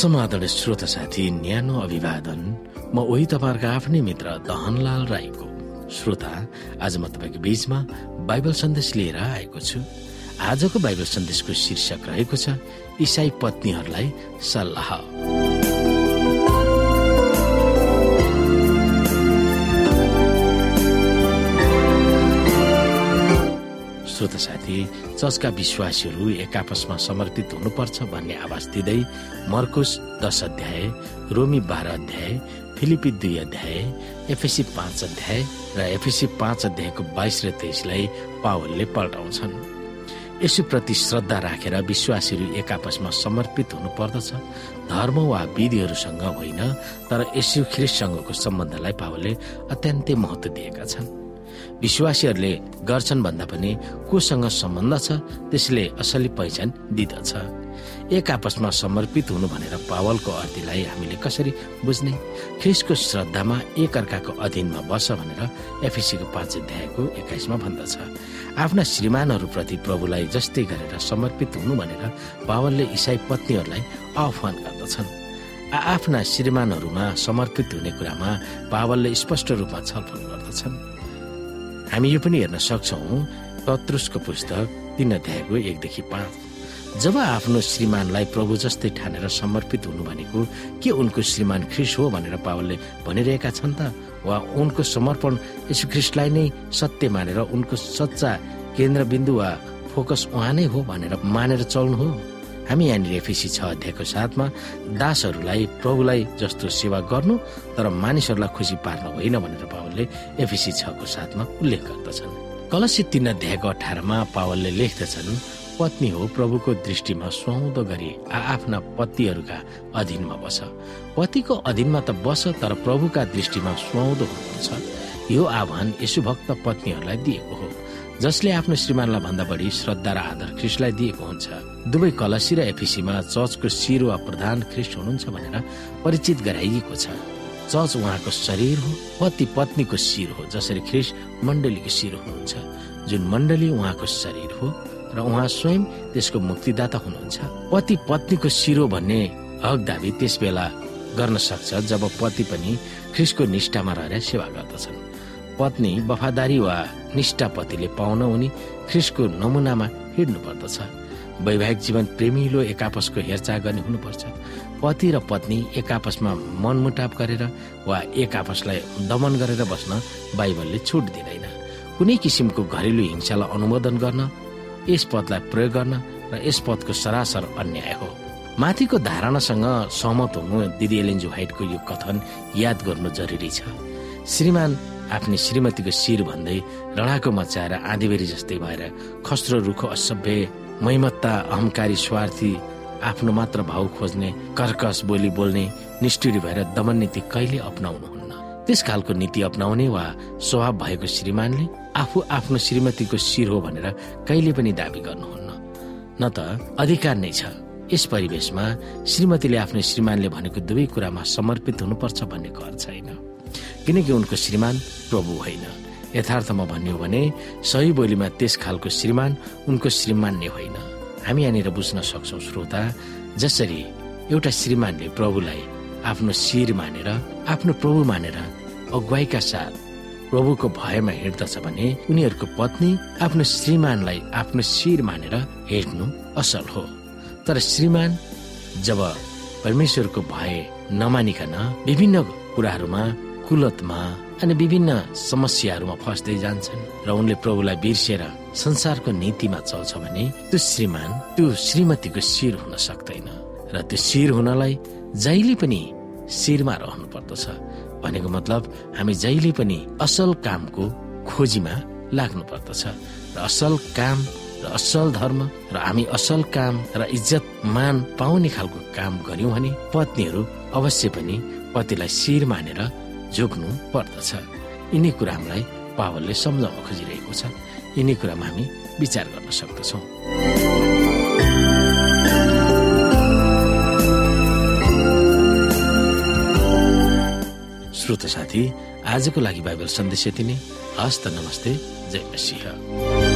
समाधान श्रोता साथी न्यानो अभिवादन। म उही तपाईँहरूको आफ्नै मित्र दहनलाल राईको श्रोता। आज म तपाईँको बीचमा बाइबल सन्देश लिएर आएको छु। आजको बाइबल सन्देशको शीर्षक रहेको छ इसाई पत्नीहरूलाई सल्लाह। साथी चर्चका विश्वासीहरू एक आपसमा समर्पित हुनुपर्छ भन्ने आवाज दिँदै मर्कुस दस अध्याय रोमी बाह्र अध्याय फिलिपी दुई अध्याय एफएसी पाँच अध्याय र एफएसी पाँच अध्यायको बाइस र तेइसलाई पावलले पल्टाउँछन्। यसुप्रति श्रद्धा राखेर विश्वासीहरू एक आपसमा समर्पित हुनुपर्दछ। धर्म वा विधिहरूसँग होइन तर यसु ख्रिससँगको सम्बन्धलाई पावलले अत्यन्तै महत्व दिएका छन्। विश्वासीहरूले गर्छन् भन्दा पनि कोसँग सम्बन्ध छ त्यसले असली पहिचान दिदछ। एक आपसमा समर्पित हुनु भनेर पावलको अर्थीलाई हामीले कसरी बुझ्ने? ख्रिसको श्रद्धामा एक अर्काको अधीनमा बस भनेर एफिसीको पाँच अध्यायको एक्काइसमा भन्दछ। आफ्ना श्रीमानहरूप्रति प्रभुलाई जस्तै गरेर समर्पित हुनु भनेर पावलले इसाई पत्नीहरूलाई आह्वान गर्दछन्। आफ्ना श्रीमानहरूमा समर्पित हुने कुरामा पावलले स्पष्ट रूपमा छलफल गर्दछन्। हामी यो पनि हेर्न सक्छौँ पत्रुसको पुस्तक तीन अध्यायको एकदेखि पाँच। जब आफ्नो श्रीमानलाई प्रभु जस्तै ठानेर समर्पित हुनु भनेको के उनको श्रीमान ख्रिस हो भनेर पावलले भनिरहेका छन् त? वा उनको समर्पण यस ख्रिस्टलाई नै सत्य मानेर उनको सच्चा केन्द्रबिन्दु वा फोकस उहाँ नै हो भनेर मानेर चल्नु हो? हामी यहाँनिर एफिसी छ अध्यायको साथमा दासहरूलाई प्रभुलाई जस्तो सेवा गर्नु तर मानिसहरूलाई खुसी पार्नु होइन भनेर पावलले एफिसी छको साथमा उल्लेख गर्दछन्। कलसी तीन अध्यायको अठारमा पावलले लेख्दछन् पत्नी हो प्रभुको दृष्टिमा सुहाउँदो गरी आफ्ना पतिहरूका अधीनमा बस। पतिको अधीनमा त बस तर प्रभुका दृष्टिमा सुहाउँदो हुनुपर्छ यो आह्वान यसुभक्त पत्नीहरूलाई दिएको हो। जसले आफ्नो श्रीमानलाई भन्दा बढी श्रद्धा र आदर ख्रिस्टलाई दिएको हुन्छ। दुवै कलसी र एफिसीमा चर्चको शिर वा प्रधान ख्रिस्ट हुनुहुन्छ भनेर परिचित गराइएको छ। चर्च उहाँको शरीर हो पति पत्नीको शिर हो जसरी ख्रिस्ट मण्डलीको शिर हुनुहुन्छ। जुन मण्डली उहाँको शरीर हो र उहाँ स्वयं त्यसको मुक्तिदाता हुनुहुन्छ। पति पत्नीको शिरो भन्ने हक दावी त्यस बेला गर्न सक्छ जब पति पनि ख्रिस्टको निष्ठामा रहेर सेवा गर्दछन्। पत्नी वफादारी वा निष्ठा पतिले पाउन उनी ख्रिसको नमुनामा हिँड्नु पर्दछ वैवाहिक जीवन प्रेमिलो एक आपसको हेरचाह गर्ने हुनुपर्छ। पति र पत्नी एक आपसमा मनमुटाप गरेर वा एक आपसलाई दमन गरेर बस्न बाइबलले छुट दिँदैन। कुनै किसिमको घरेलु हिंसालाई अनुमोदन गर्न यस पदलाई प्रयोग गर्न र यस पदको सरासर अन्याय हो। माथिको धारणासँग सहमत हुनु दिदी एलेन्जु हाइटको यो कथन याद गर्नु जरुरी छ। श्रीमान आफ्नी श्रीमतीको शिर भन्दै रडाको मचाएर आँधीबेरी जस्तै भएर खस्रो रुखो असभ्य मैमत्ता अहंकारी स्वार्थी आफ्नो मात्र भाउ खोज्ने कर्कस बोली बोल्ने निष्ठुरी भएर दमन नीति कहिले अप्नाउनुहुन्न? त्यस खालको नीति अप्नाउने वा स्वभाव भएको श्रीमानले आफू आफ्नो श्रीमतीको शिर हो भनेर कहिले पनि दावी गर्नुहुन्न। न त अधिकार नै छ। यस परिवेशमा श्रीमतीले आफ्नो श्रीमानले भनेको दुवै कुरामा समर्पित हुनुपर्छ भन्ने कर छैन। किनकि उनको श्रीमान प्रभु होइन। यथार्थमा भन्ने हो भने सही बोलीमा त्यस खालको श्रीमान उनको श्रीमान नै होइन। हामी यहाँनिर बुझ्न सक्छौ श्रोता जसरी एउटा श्रीमानले प्रभुलाई आफ्नो शिर मानेर आफ्नो प्रभु मानेर अगुवाईका साथ प्रभुको भयमा हिँड्दछ भने उनीहरूको पत्नी आफ्नो श्रीमानलाई आफ्नो शिर मानेर हेर्नु असल हो। तर श्रीमान जब परमेश्वरको भय नमानिकन विभिन्न कुराहरूमा कुलतमा अनि विभिन्न समस्याहरूमा फस्दै जान्छन् र उनले प्रभुलाई बिर्सेर संसारको नीतिमा चल्छ भने त्यो श्रीमान त्यो श्रीमतीको शिर हुन सक्दैन र त्यो शिर हुनलाई जहिले पनि शिरमा रहनु पर्दछ भनेको मतलब हामी जहिले पनि असल कामको खोजीमा लाग्नु पर्दछ र असल काम र असल धर्म र हामी असल काम र इज्जत मान पाउने खालको काम गर्यौं भने पत्नीहरू अवश्य पनि पतिलाई शिर मानेर जोग्नु पर्दछ। यिनै कुरा हामीलाई पावलले सम्झाउन खोजिरहेको छ। यिनै कुरामा हामी विचार गर्न सक्दछौँ। श्रोत साथी आजको लागि बाइबल सन्देश यति नै। हस्त नमस्ते। जय मसिंह।